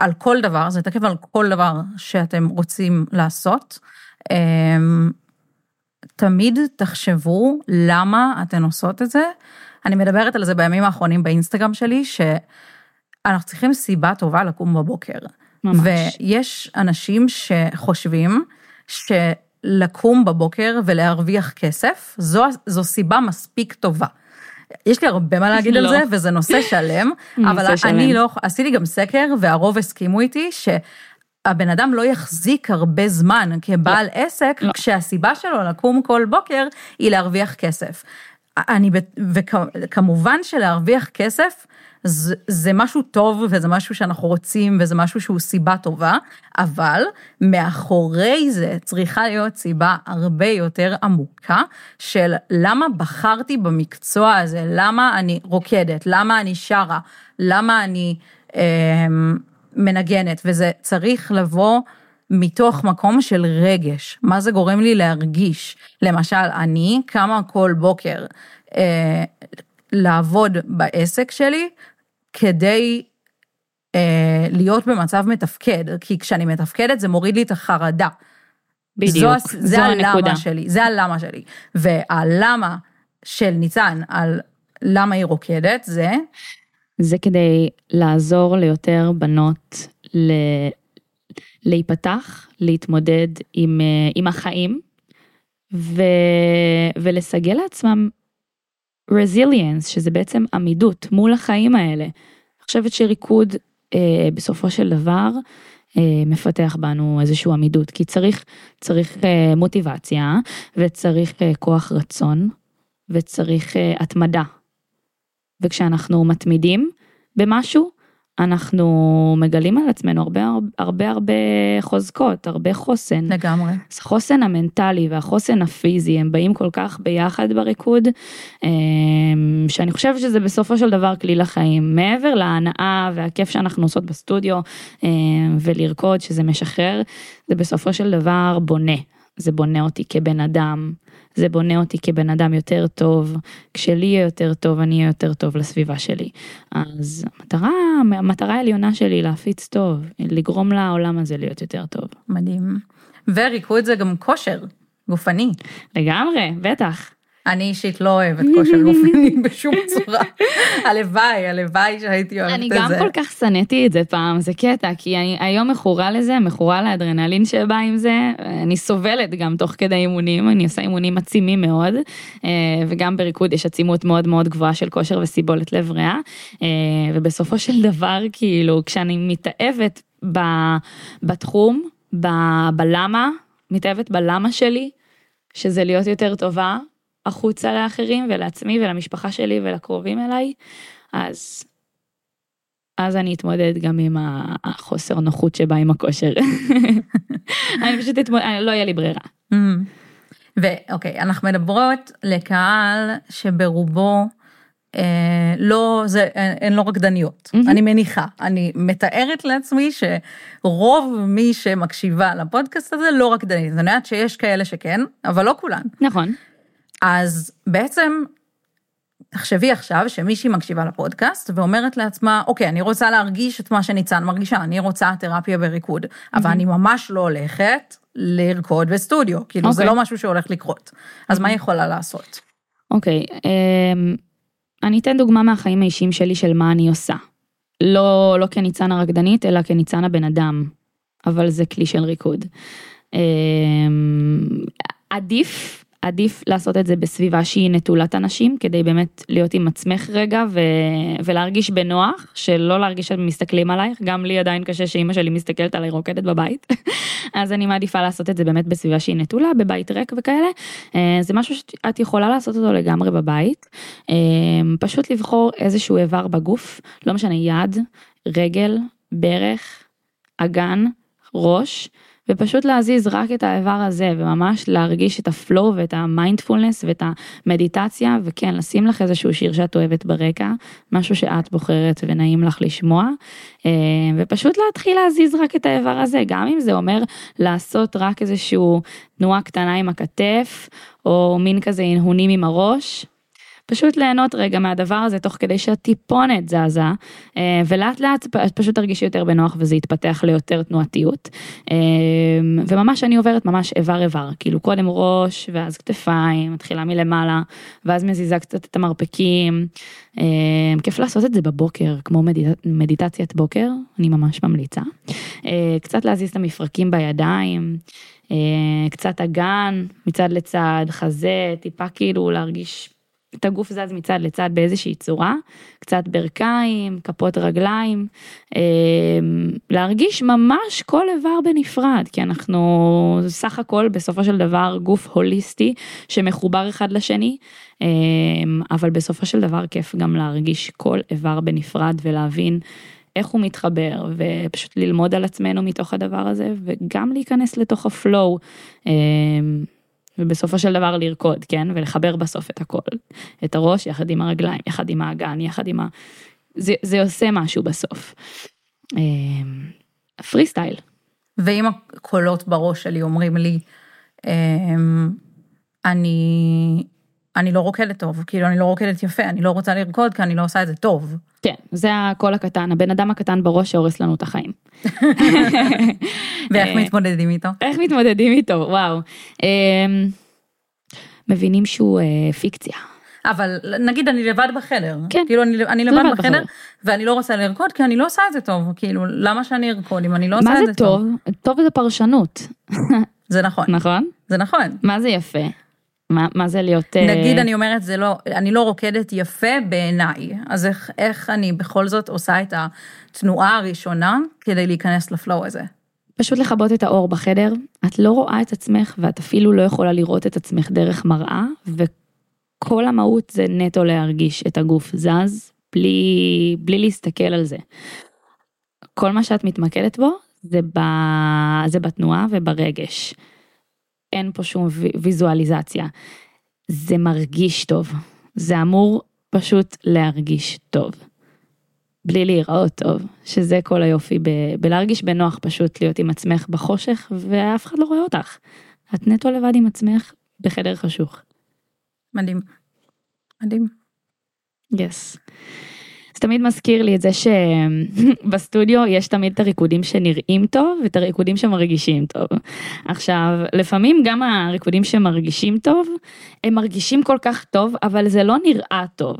על כל דבר, זה תקף על כל דבר שאתם רוצים לעשות, אמ, תמיד תחשבו למה אתן עושות את זה. אני מדברת על זה בימים האחרונים באינסטגרם שלי, ש... אנחנו צריכים סיבה טובה לקום בבוקר. ממש. ויש אנשים שחושבים שלקום בבוקר ולהרוויח כסף, זו, זו סיבה מספיק טובה. יש לי הרבה מה להגיד על לא. זה, וזה נושא שלם, [LAUGHS] אבל נושא אני שלם. לא, עשיתי גם סקר, והרוב הסכימו איתי שהבן אדם לא יחזיק הרבה זמן כבעל עסק, לא. כשהסיבה שלו לקום כל בוקר היא להרוויח כסף. אני, וכמובן שלהרוויח כסף, זה, זה משהו טוב וזה משהו שאנחנו רוצים וזה משהו שהוא סיבה טובה, אבל מאחורי זה צריכה להיות סיבה הרבה יותר עמוקה של למה בחרתי במקצוע הזה, למה אני רוקדת, למה אני שרה, למה אני אה, מנגנת, וזה צריך לבוא מתוך מקום של רגש, מה זה גורם לי להרגיש. למשל, אני קמה כל בוקר אה, לעבוד בעסק שלי כדי אה, להיות במצב מתפקד, כי כשאני מתפקדת זה מוריד לי את החרדה. בדיוק, זו, זו הלמה הנקודה. שלי, זה הלמה שלי. והלמה של ניצן על למה היא רוקדת זה, זה כדי לעזור ליותר בנות ל... להיפתח, להתמודד עם, אה, עם החיים ו... ולסגל לעצמם resilience, שזה בעצם עמידות מול החיים האלה. אני חושבת שריקוד אה, בסופו של דבר אה, מפתח בנו איזושהי עמידות, כי צריך, צריך אה, מוטיבציה וצריך אה, כוח רצון וצריך אה, התמדה. וכשאנחנו מתמידים במשהו, אנחנו מגלים על עצמנו הרבה הרבה הרבה חוזקות, הרבה חוסן. לגמרי. אז החוסן המנטלי והחוסן הפיזי הם באים כל כך ביחד בריקוד, אמ, שאני חושבת שזה בסופו של דבר כלי לחיים. מעבר להנאה והכיף שאנחנו עושות בסטודיו אמ, ולרקוד שזה משחרר, זה בסופו של דבר בונה. זה בונה אותי כבן אדם, זה בונה אותי כבן אדם יותר טוב, כשלי יהיה יותר טוב, אני אהיה יותר טוב לסביבה שלי. אז המטרה, המטרה העליונה שלי היא להפיץ טוב, לגרום לעולם הזה להיות יותר טוב. מדהים. וריקוד זה גם כושר גופני. לגמרי, בטח. אני אישית לא אוהבת כושר [LAUGHS] גופני [LAUGHS] בשום צורה. הלוואי, הלוואי שהייתי אוהבת אני את גם זה. כל כך שנאתי את זה פעם, זה קטע, כי אני היום מכורה לזה, מכורה לאדרנלין שבא עם זה, אני סובלת גם תוך כדי אימונים, אני עושה אימונים עצימים מאוד, אה, וגם בריקוד יש עצימות מאוד מאוד גבוהה של כושר וסיבולת לב ריאה, אה, ובסופו של דבר, כאילו, כשאני מתאהבת ב- בתחום, ב- בלמה, מתאהבת בלמה שלי, שזה להיות יותר טובה החוצה לאחרים ולעצמי ולמשפחה שלי ולקרובים אליי, אז, אז אני אתמודד גם עם החוסר נוחות שבא עם הכושר. [LAUGHS] אני פשוט אתמודד, לא יהיה לי ברירה. Mm. ואוקיי, אנחנו מדברות לקהל שברובו אה, לא, זה, הן הן לא רקדניות, מהמם. אני מניחה. אני מתארת לעצמי שרוב מי שמקשיבה לפודקאסט הזה לא רקדנית. אני יודעת שיש כאלה שכן, אבל לא כולן. נכון. אז בעצם, תחשבי עכשיו שמישהי מקשיבה לפודקאסט ואומרת לעצמה, אוקיי, אני רוצה להרגיש את מה שניצן מרגישה, אני רוצה תרפיה בריקוד, אבל אני ממש לא הולכת לרקוד בסטודיו, כאילו זה אוקיי. לא משהו שהולך לקרות. אז מה היא יכולה לעשות? אוקיי, אמ, אני אתן דוגמה מהחיים האישיים שלי של מה אני עושה. לא, לא כניצן הרקדנית, אלא כניצן הבן אדם, אבל זה כלי של ריקוד. אמ, עדיף, עדיף לעשות את זה בסביבה שהיא נטולת אנשים, כדי באמת להיות עם עצמך רגע ו... ולהרגיש בנוח, שלא להרגיש שמסתכלים עלייך, גם לי עדיין קשה שאימא שלי מסתכלת עליי רוקדת בבית, [LAUGHS] אז אני מעדיפה לעשות את זה באמת בסביבה שהיא נטולה, בבית ריק וכאלה. אה, זה משהו שאת יכולה לעשות אותו לגמרי בבית, אה, פשוט לבחור איזשהו איבר בגוף, לא משנה יד, רגל, ברך, אגן, ראש. ופשוט להזיז רק את האיבר הזה וממש להרגיש את ה flow ואת המיינדפולנס ואת המדיטציה וכן לשים לך איזשהו שיר שאת אוהבת ברקע משהו שאת בוחרת ונעים לך לשמוע אה, ופשוט להתחיל להזיז רק את האיבר הזה גם אם זה אומר לעשות רק איזשהו תנועה קטנה עם הכתף או מין כזה הנהונים עם הראש. פשוט ליהנות רגע מהדבר הזה תוך כדי שהטיפונת זזה, אה, ולאט לאט את פשוט תרגישי יותר בנוח וזה יתפתח ליותר תנועתיות. אה, וממש אני עוברת ממש איבר איבר, כאילו קודם ראש ואז כתפיים, מתחילה מלמעלה, ואז מזיזה קצת את המרפקים. אה, כיף לעשות את זה בבוקר, כמו מדיט... מדיטציית בוקר, אני ממש ממליצה. קצת להזיז את המפרקים בידיים. קצת אגן מצד לצד, חזה, טיפה כאילו להרגיש את הגוף זז מצד לצד באיזושהי צורה, קצת ברכיים, כפות רגליים, אמ, להרגיש ממש כל איבר בנפרד, כי אנחנו סך הכל בסופו של דבר גוף הוליסטי שמחובר אחד לשני, אמ, אבל בסופו של דבר כיף גם להרגיש כל איבר בנפרד ולהבין איך הוא מתחבר ופשוט ללמוד על עצמנו מתוך הדבר הזה וגם להיכנס לתוך ה flow. ובסופו של דבר לרקוד, כן? ולחבר בסוף את הכל. את הראש יחד עם הרגליים, יחד עם האגן, יחד עם ה... זה, זה עושה משהו בסוף. free אמ, style. ואם הקולות בראש שלי אומרים לי, אמ, אני, אני לא רוקדת טוב, כאילו אני לא רוקדת יפה, אני לא רוצה לרקוד כי אני לא עושה את זה טוב. כן, זה הקול הקטן, הבן אדם הקטן בראש שהורס לנו את החיים. ואיך מתמודדים איתו? איך מתמודדים איתו, וואו. אמ, מבינים שהוא אה, פיקציה. אבל נגיד אני לבד בחדר, כן, כאילו אני, אני לבד, לבד בחדר, בחדר, ואני לא רוצה לרקוד כי אני לא עושה את זה טוב, כאילו למה שאני ארקוד אם אני לא עושה את זה טוב? מה זה טוב? טוב זה פרשנות. זה נכון. נכון? זה נכון. מה זה יפה? מה, מה זה להיות... אה, נגיד אני אומרת, זה לא, אני לא רוקדת יפה בעיניי, אז איך, איך אני בכל זאת עושה את התנועה הראשונה כדי להיכנס לפלואו הזה? פשוט לכבות את האור בחדר, את לא רואה את עצמך ואת אפילו לא יכולה לראות את עצמך דרך מראה, וכל המהות זה נטו להרגיש את הגוף זז, בלי, בלי להסתכל על זה. כל מה שאת מתמקדת בו זה, ב, זה בתנועה וברגש. אין פה שום ויזואליזציה. זה מרגיש טוב. זה אמור פשוט להרגיש טוב. בלי להיראות טוב, שזה כל היופי ב- בלהרגיש בנוח פשוט להיות עם עצמך בחושך ואף אחד לא רואה אותך. את נטו לבד עם עצמך בחדר חשוך. מדהים. מדהים. יס. Yes. זה תמיד מזכיר לי את זה שבסטודיו יש תמיד את הריקודים שנראים טוב ואת הריקודים שמרגישים טוב. עכשיו, לפעמים גם הריקודים שמרגישים טוב, הם מרגישים כל כך טוב, אבל זה לא נראה טוב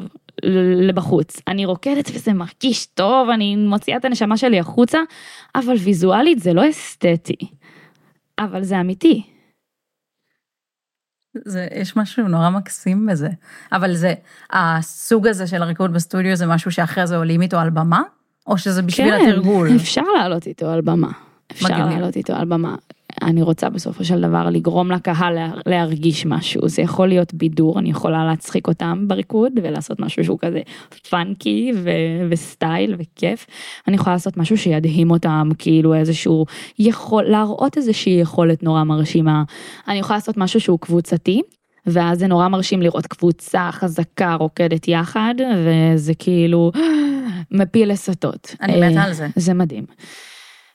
לבחוץ. אני רוקדת וזה מרגיש טוב, אני מוציאה את הנשמה שלי החוצה, אבל ויזואלית זה לא אסתטי. אבל זה אמיתי. זה, יש משהו נורא מקסים בזה. אבל זה, הסוג הזה של הריקוד בסטודיו זה משהו שאחרי זה עולים איתו על במה? או שזה בשביל כן, התרגול? כן, אפשר לעלות איתו על במה. אפשר לעלות איתו על במה. אני רוצה בסופו של דבר לגרום לקהל להרגיש משהו, זה יכול להיות בידור, אני יכולה להצחיק אותם בריקוד ולעשות משהו שהוא כזה פאנקי ו- וסטייל וכיף, אני יכולה לעשות משהו שידהים אותם, כאילו איזשהו יכול, להראות איזושהי יכולת נורא מרשימה, אני יכולה לעשות משהו שהוא קבוצתי, ואז זה נורא מרשים לראות קבוצה חזקה רוקדת יחד, וזה כאילו [GASPS] מפיל לסטות. אני מתה על זה. זה מדהים.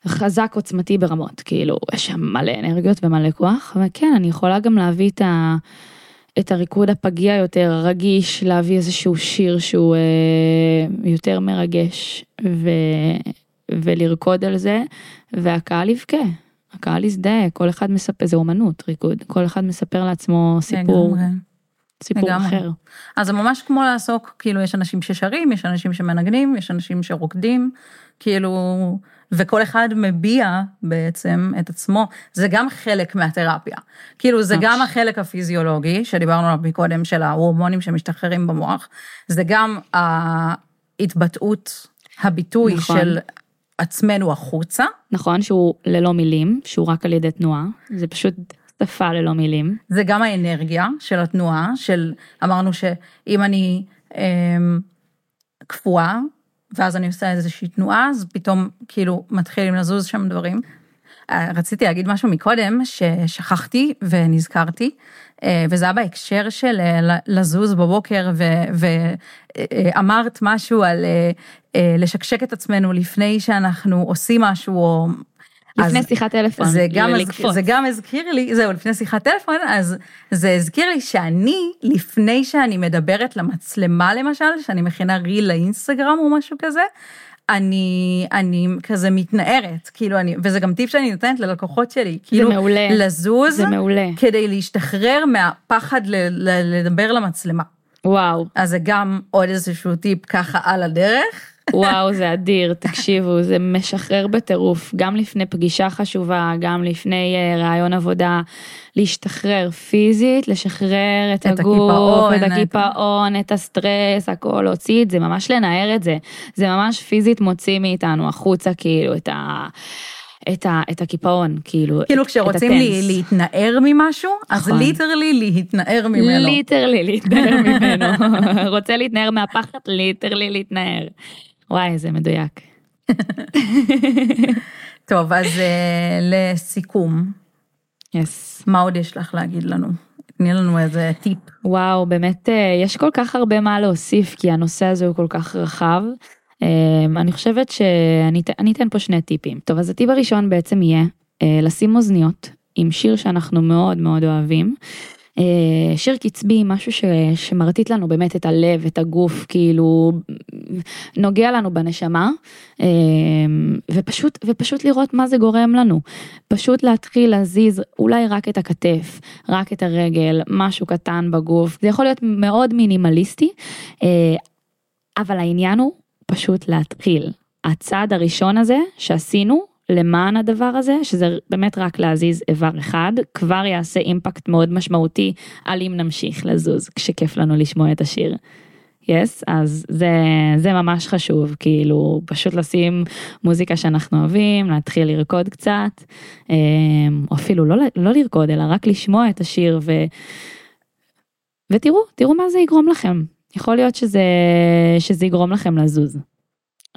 חזק עוצמתי ברמות, כאילו, יש שם מלא אנרגיות ומלא כוח, וכן, אני יכולה גם להביא את, ה, את הריקוד הפגיע יותר, הרגיש, להביא איזשהו שיר שהוא אה, יותר מרגש, ו, ולרקוד על זה, והקהל יבכה, הקהל יזדהה, כל אחד מספר, זה אומנות, ריקוד, כל אחד מספר לעצמו סיפור. לגמרי. סיפור לגמרי. אחר. אז זה ממש כמו לעסוק, כאילו יש אנשים ששרים, יש אנשים שמנגנים, יש אנשים שרוקדים, כאילו, וכל אחד מביע בעצם את עצמו, זה גם חלק מהתרפיה. כאילו, זה גם החלק הפיזיולוגי, שדיברנו עליו מקודם, של ההורמונים שמשתחררים במוח, זה גם ההתבטאות, הביטוי נכון. של עצמנו החוצה. נכון, שהוא ללא מילים, שהוא רק על ידי תנועה, זה פשוט שפה ללא מילים. זה גם האנרגיה של התנועה, של אמרנו שאם אני אה, קפואה, ואז אני עושה איזושהי תנועה, אז פתאום כאילו מתחילים לזוז שם דברים. אה, רציתי להגיד משהו מקודם ששכחתי ונזכרתי, אה, וזה היה בהקשר של אה, לזוז בבוקר, ואמרת משהו על לשקשק את עצמנו לפני שאנחנו עושים משהו, או לפני שיחת טלפון, זה גם. לקפוץ. זה גם הזכיר לי, זהו, לפני שיחת טלפון, אז זה הזכיר לי שאני, לפני שאני מדברת למצלמה למשל, שאני מכינה ריל לאינסטגרם או משהו כזה, אני, אני כזה מתנערת, כאילו אני, וזה גם טיפ שאני נותנת ללקוחות שלי, כאילו, מעולה. לזוז, זה מעולה. כדי להשתחרר מהפחד ל, ל, לדבר למצלמה. וואו, אז זה גם עוד איזשהו טיפ ככה על הדרך. וואו, זה אדיר, תקשיבו, זה משחרר בטירוף, גם לפני פגישה חשובה, גם לפני אה, ראיון עבודה, להשתחרר פיזית, לשחרר את, את הגוף, הקיפאון, את את- הקיפאון, את הסטרס, הכל, להוציא את זה, ממש לנער את זה. זה ממש פיזית מוציא מאיתנו החוצה, כאילו, את ה... את, ה, את הקיפאון, כאילו, כאילו את- כשרוצים את לי. להתנער ממשהו, אז נכון. literally להתנער ממנו. literally להתנער [LAUGHS] ממנו. [LAUGHS] רוצה להתנער מהפחד, literally להתנער. וואי, זה מדויק. [LAUGHS] טוב, אז אה, לסיכום, yes. מה עוד יש לך להגיד לנו? תני לנו איזה טיפ. וואו, באמת אה, יש כל כך הרבה מה להוסיף, כי הנושא הזה הוא כל כך רחב. אה, אני חושבת שאני אתן- פה שני טיפים. טוב, אז הטיפ הראשון בעצם יהיה אה, לשים אוזניות עם שיר שאנחנו מאוד מאוד אוהבים. אה, שיר קצבי, משהו ש, שמרטיט לנו באמת את הלב, את הגוף, כאילו נוגע לנו בנשמה, אה, ופשוט, ופשוט לראות מה זה גורם לנו. פשוט להתחיל להזיז אולי רק את הכתף, רק את הרגל, משהו קטן בגוף. זה יכול להיות מאוד מינימליסטי, אה, אבל העניין הוא פשוט להתחיל. הצעד הראשון הזה שעשינו למען הדבר הזה, שזה באמת רק להזיז איבר אחד, כבר יעשה אימפקט מאוד משמעותי על אם נמשיך לזוז, כשכיף לנו לשמוע את השיר. יס, yes, אז זה, זה ממש חשוב, כאילו פשוט לשים מוזיקה שאנחנו אוהבים, להתחיל לרקוד קצת, אה, או אפילו לא, לא לרקוד, אלא רק לשמוע את השיר ו... ותראו, תראו מה זה יגרום לכם. יכול להיות שזה, שזה יגרום לכם לזוז.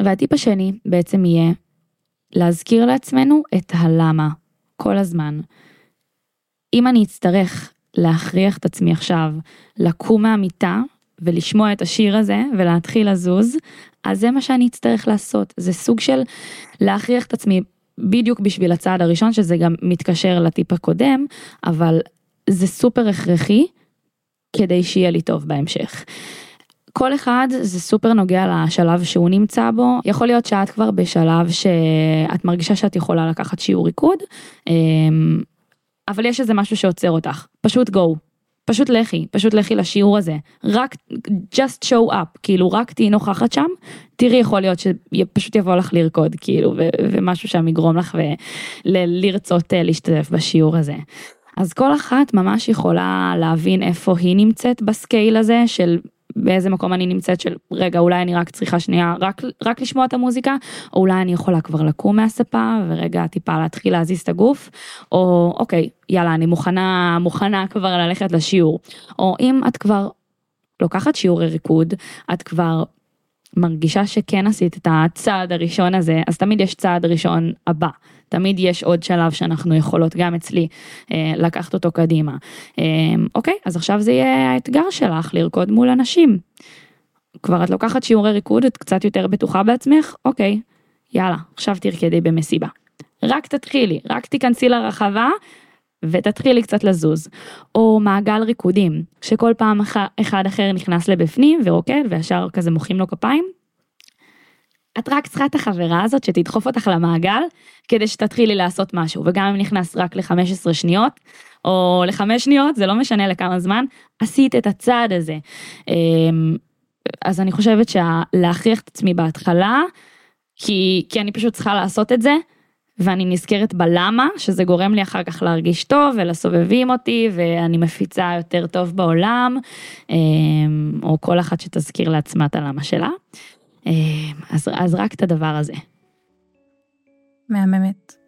והטיפ השני בעצם יהיה להזכיר לעצמנו את הלמה כל הזמן. אם אני אצטרך להכריח את עצמי עכשיו לקום מהמיטה ולשמוע את השיר הזה ולהתחיל לזוז, אז זה מה שאני אצטרך לעשות. זה סוג של להכריח את עצמי בדיוק בשביל הצעד הראשון, שזה גם מתקשר לטיפ הקודם, אבל זה סופר הכרחי כדי שיהיה לי טוב בהמשך. כל אחד זה סופר נוגע לשלב שהוא נמצא בו, יכול להיות שאת כבר בשלב שאת מרגישה שאת יכולה לקחת שיעור ריקוד, אמ, אבל יש איזה משהו שעוצר אותך, פשוט go, פשוט לכי, פשוט לכי לשיעור הזה, רק just show up, כאילו רק תהיי נוכחת שם, תראי יכול להיות שפשוט יבוא לך לרקוד, כאילו, ו- ומשהו שם יגרום לך ולרצות להשתתף בשיעור הזה. אז כל אחת ממש יכולה להבין איפה היא נמצאת בסקייל הזה של באיזה מקום אני נמצאת של רגע אולי אני רק צריכה שנייה רק רק לשמוע את המוזיקה או אולי אני יכולה כבר לקום מהספה ורגע טיפה להתחיל להזיז את הגוף או אוקיי יאללה אני מוכנה מוכנה כבר ללכת לשיעור או אם את כבר לוקחת שיעורי ריקוד את כבר מרגישה שכן עשית את הצעד הראשון הזה אז תמיד יש צעד ראשון הבא תמיד יש עוד שלב שאנחנו יכולות גם אצלי אה, לקחת אותו קדימה. אה, אוקיי, אז עכשיו זה יהיה האתגר שלך לרקוד מול אנשים. כבר את לוקחת שיעורי ריקוד, את קצת יותר בטוחה בעצמך, אוקיי, יאללה, עכשיו תרקדי במסיבה. רק תתחילי, רק תיכנסי לרחבה ותתחילי קצת לזוז. או מעגל ריקודים, שכל פעם אחד אחר נכנס לבפנים ורוקד וישר כזה מוחאים לו כפיים. את רק צריכה את החברה הזאת שתדחוף אותך למעגל כדי שתתחילי לעשות משהו וגם אם נכנס רק ל-15 שניות או לחמש שניות זה לא משנה לכמה זמן עשית את הצעד הזה. אז אני חושבת שלהכריח את עצמי בהתחלה כי, כי אני פשוט צריכה לעשות את זה ואני נזכרת בלמה שזה גורם לי אחר כך להרגיש טוב ולסובבים אותי ואני מפיצה יותר טוב בעולם או כל אחת שתזכיר לעצמה את הלמה שלה. אז, אז רק את הדבר הזה. מהממת.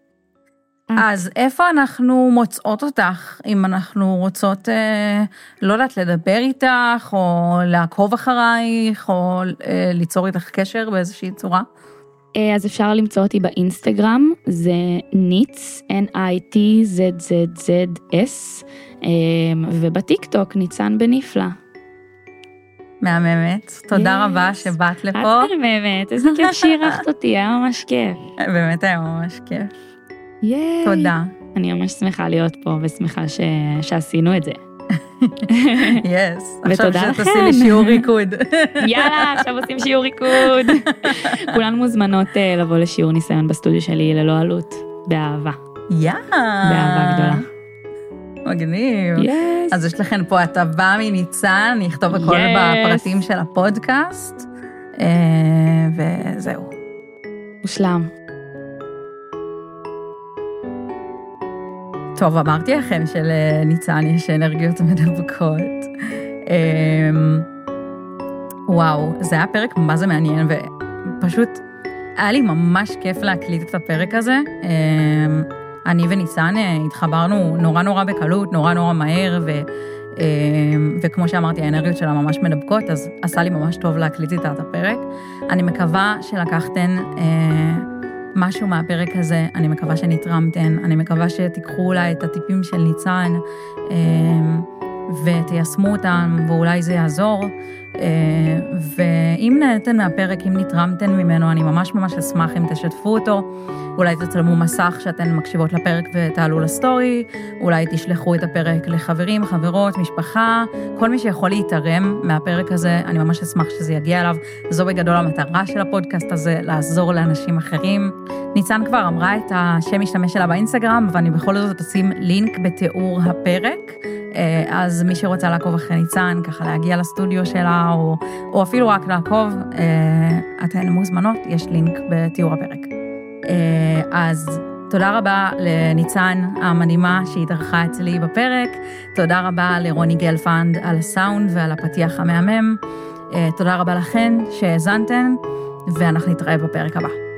אז איפה אנחנו מוצאות אותך, אם אנחנו רוצות, אה, לא יודעת, לדבר איתך, או לעקוב אחרייך, או אה, ליצור איתך קשר באיזושהי צורה? אז אפשר למצוא אותי באינסטגרם, זה ניץ, N-I-T-Z-Z-Z-S, ובטיק טוק ניצן בנפלא. מהממת, תודה yes. רבה שבאת לפה. את מהממת, איזה כיף שאירחת אותי, היה ממש כיף. [LAUGHS] באמת היה ממש כיף. ייי. תודה. אני ממש שמחה להיות פה ושמחה ש... שעשינו את זה. [LAUGHS] [LAUGHS] יס. ותודה עכשיו לכם. שתעשי לי שיעור ריקוד. יאללה, עכשיו עושים שיעור ריקוד. כולן מוזמנות אה, לבוא לשיעור ניסיון בסטודיו שלי ללא עלות, באהבה. יא. באהבה גדולה. מגניב. יס. אז יש לכם פה הטבה מניצן, אני אכתוב הכל Yes. בפרטים של הפודקאסט, אה, וזהו. מושלם. טוב, אמרתי לכם שלניצן יש אנרגיות מדבקות. אמ, וואו, זה היה פרק מה זה מעניין, ופשוט היה לי ממש כיף להקליט את הפרק הזה. אני וניצן אה, התחברנו נורא נורא בקלות, נורא נורא מהר, ו, אמ, וכמו שאמרתי, האנרגיות שלה ממש מדבקות, אז עשה לי ממש טוב להקליט איתה את הפרק. אני מקווה שלקחתן אה, משהו מהפרק הזה, אני מקווה שנתרמתן, אני מקווה שתיקחו אולי את הטיפים של ניצן אה, ותיישמו אותם, ואולי זה יעזור. אה, ואם נהנתן מהפרק, אם נתרמתן ממנו, אני ממש ממש אשמח אם תשתפו אותו. אולי תצלמו מסך שאתן מקשיבות לפרק ותעלו לסטורי, אולי תשלחו את הפרק לחברים, חברות, משפחה, כל מי שיכול להתערם מהפרק הזה, אני ממש אשמח שזה יגיע אליו. זו בגדול המטרה של הפודקאסט הזה, לעזור לאנשים אחרים. ניצן כבר אמרה את השם משתמש שלה באינסטגרם, אבל אני בכל זאת אשים לינק בתיאור הפרק. אה, אז מי שרוצה לעקוב אחרי ניצן, ככה להגיע לסטודיו שלה, או, או אפילו רק לעקוב, אה, אתן מוזמנות, יש לינק בתיאור הפרק. אה, אז תודה רבה לניצן המדהימה שהתארחה אצלי בפרק, תודה רבה לרוני גלפנד על הסאונד ועל הפתיח המהמם, תודה רבה לכן שהאזנתן, ואנחנו נתראה בפרק הבא.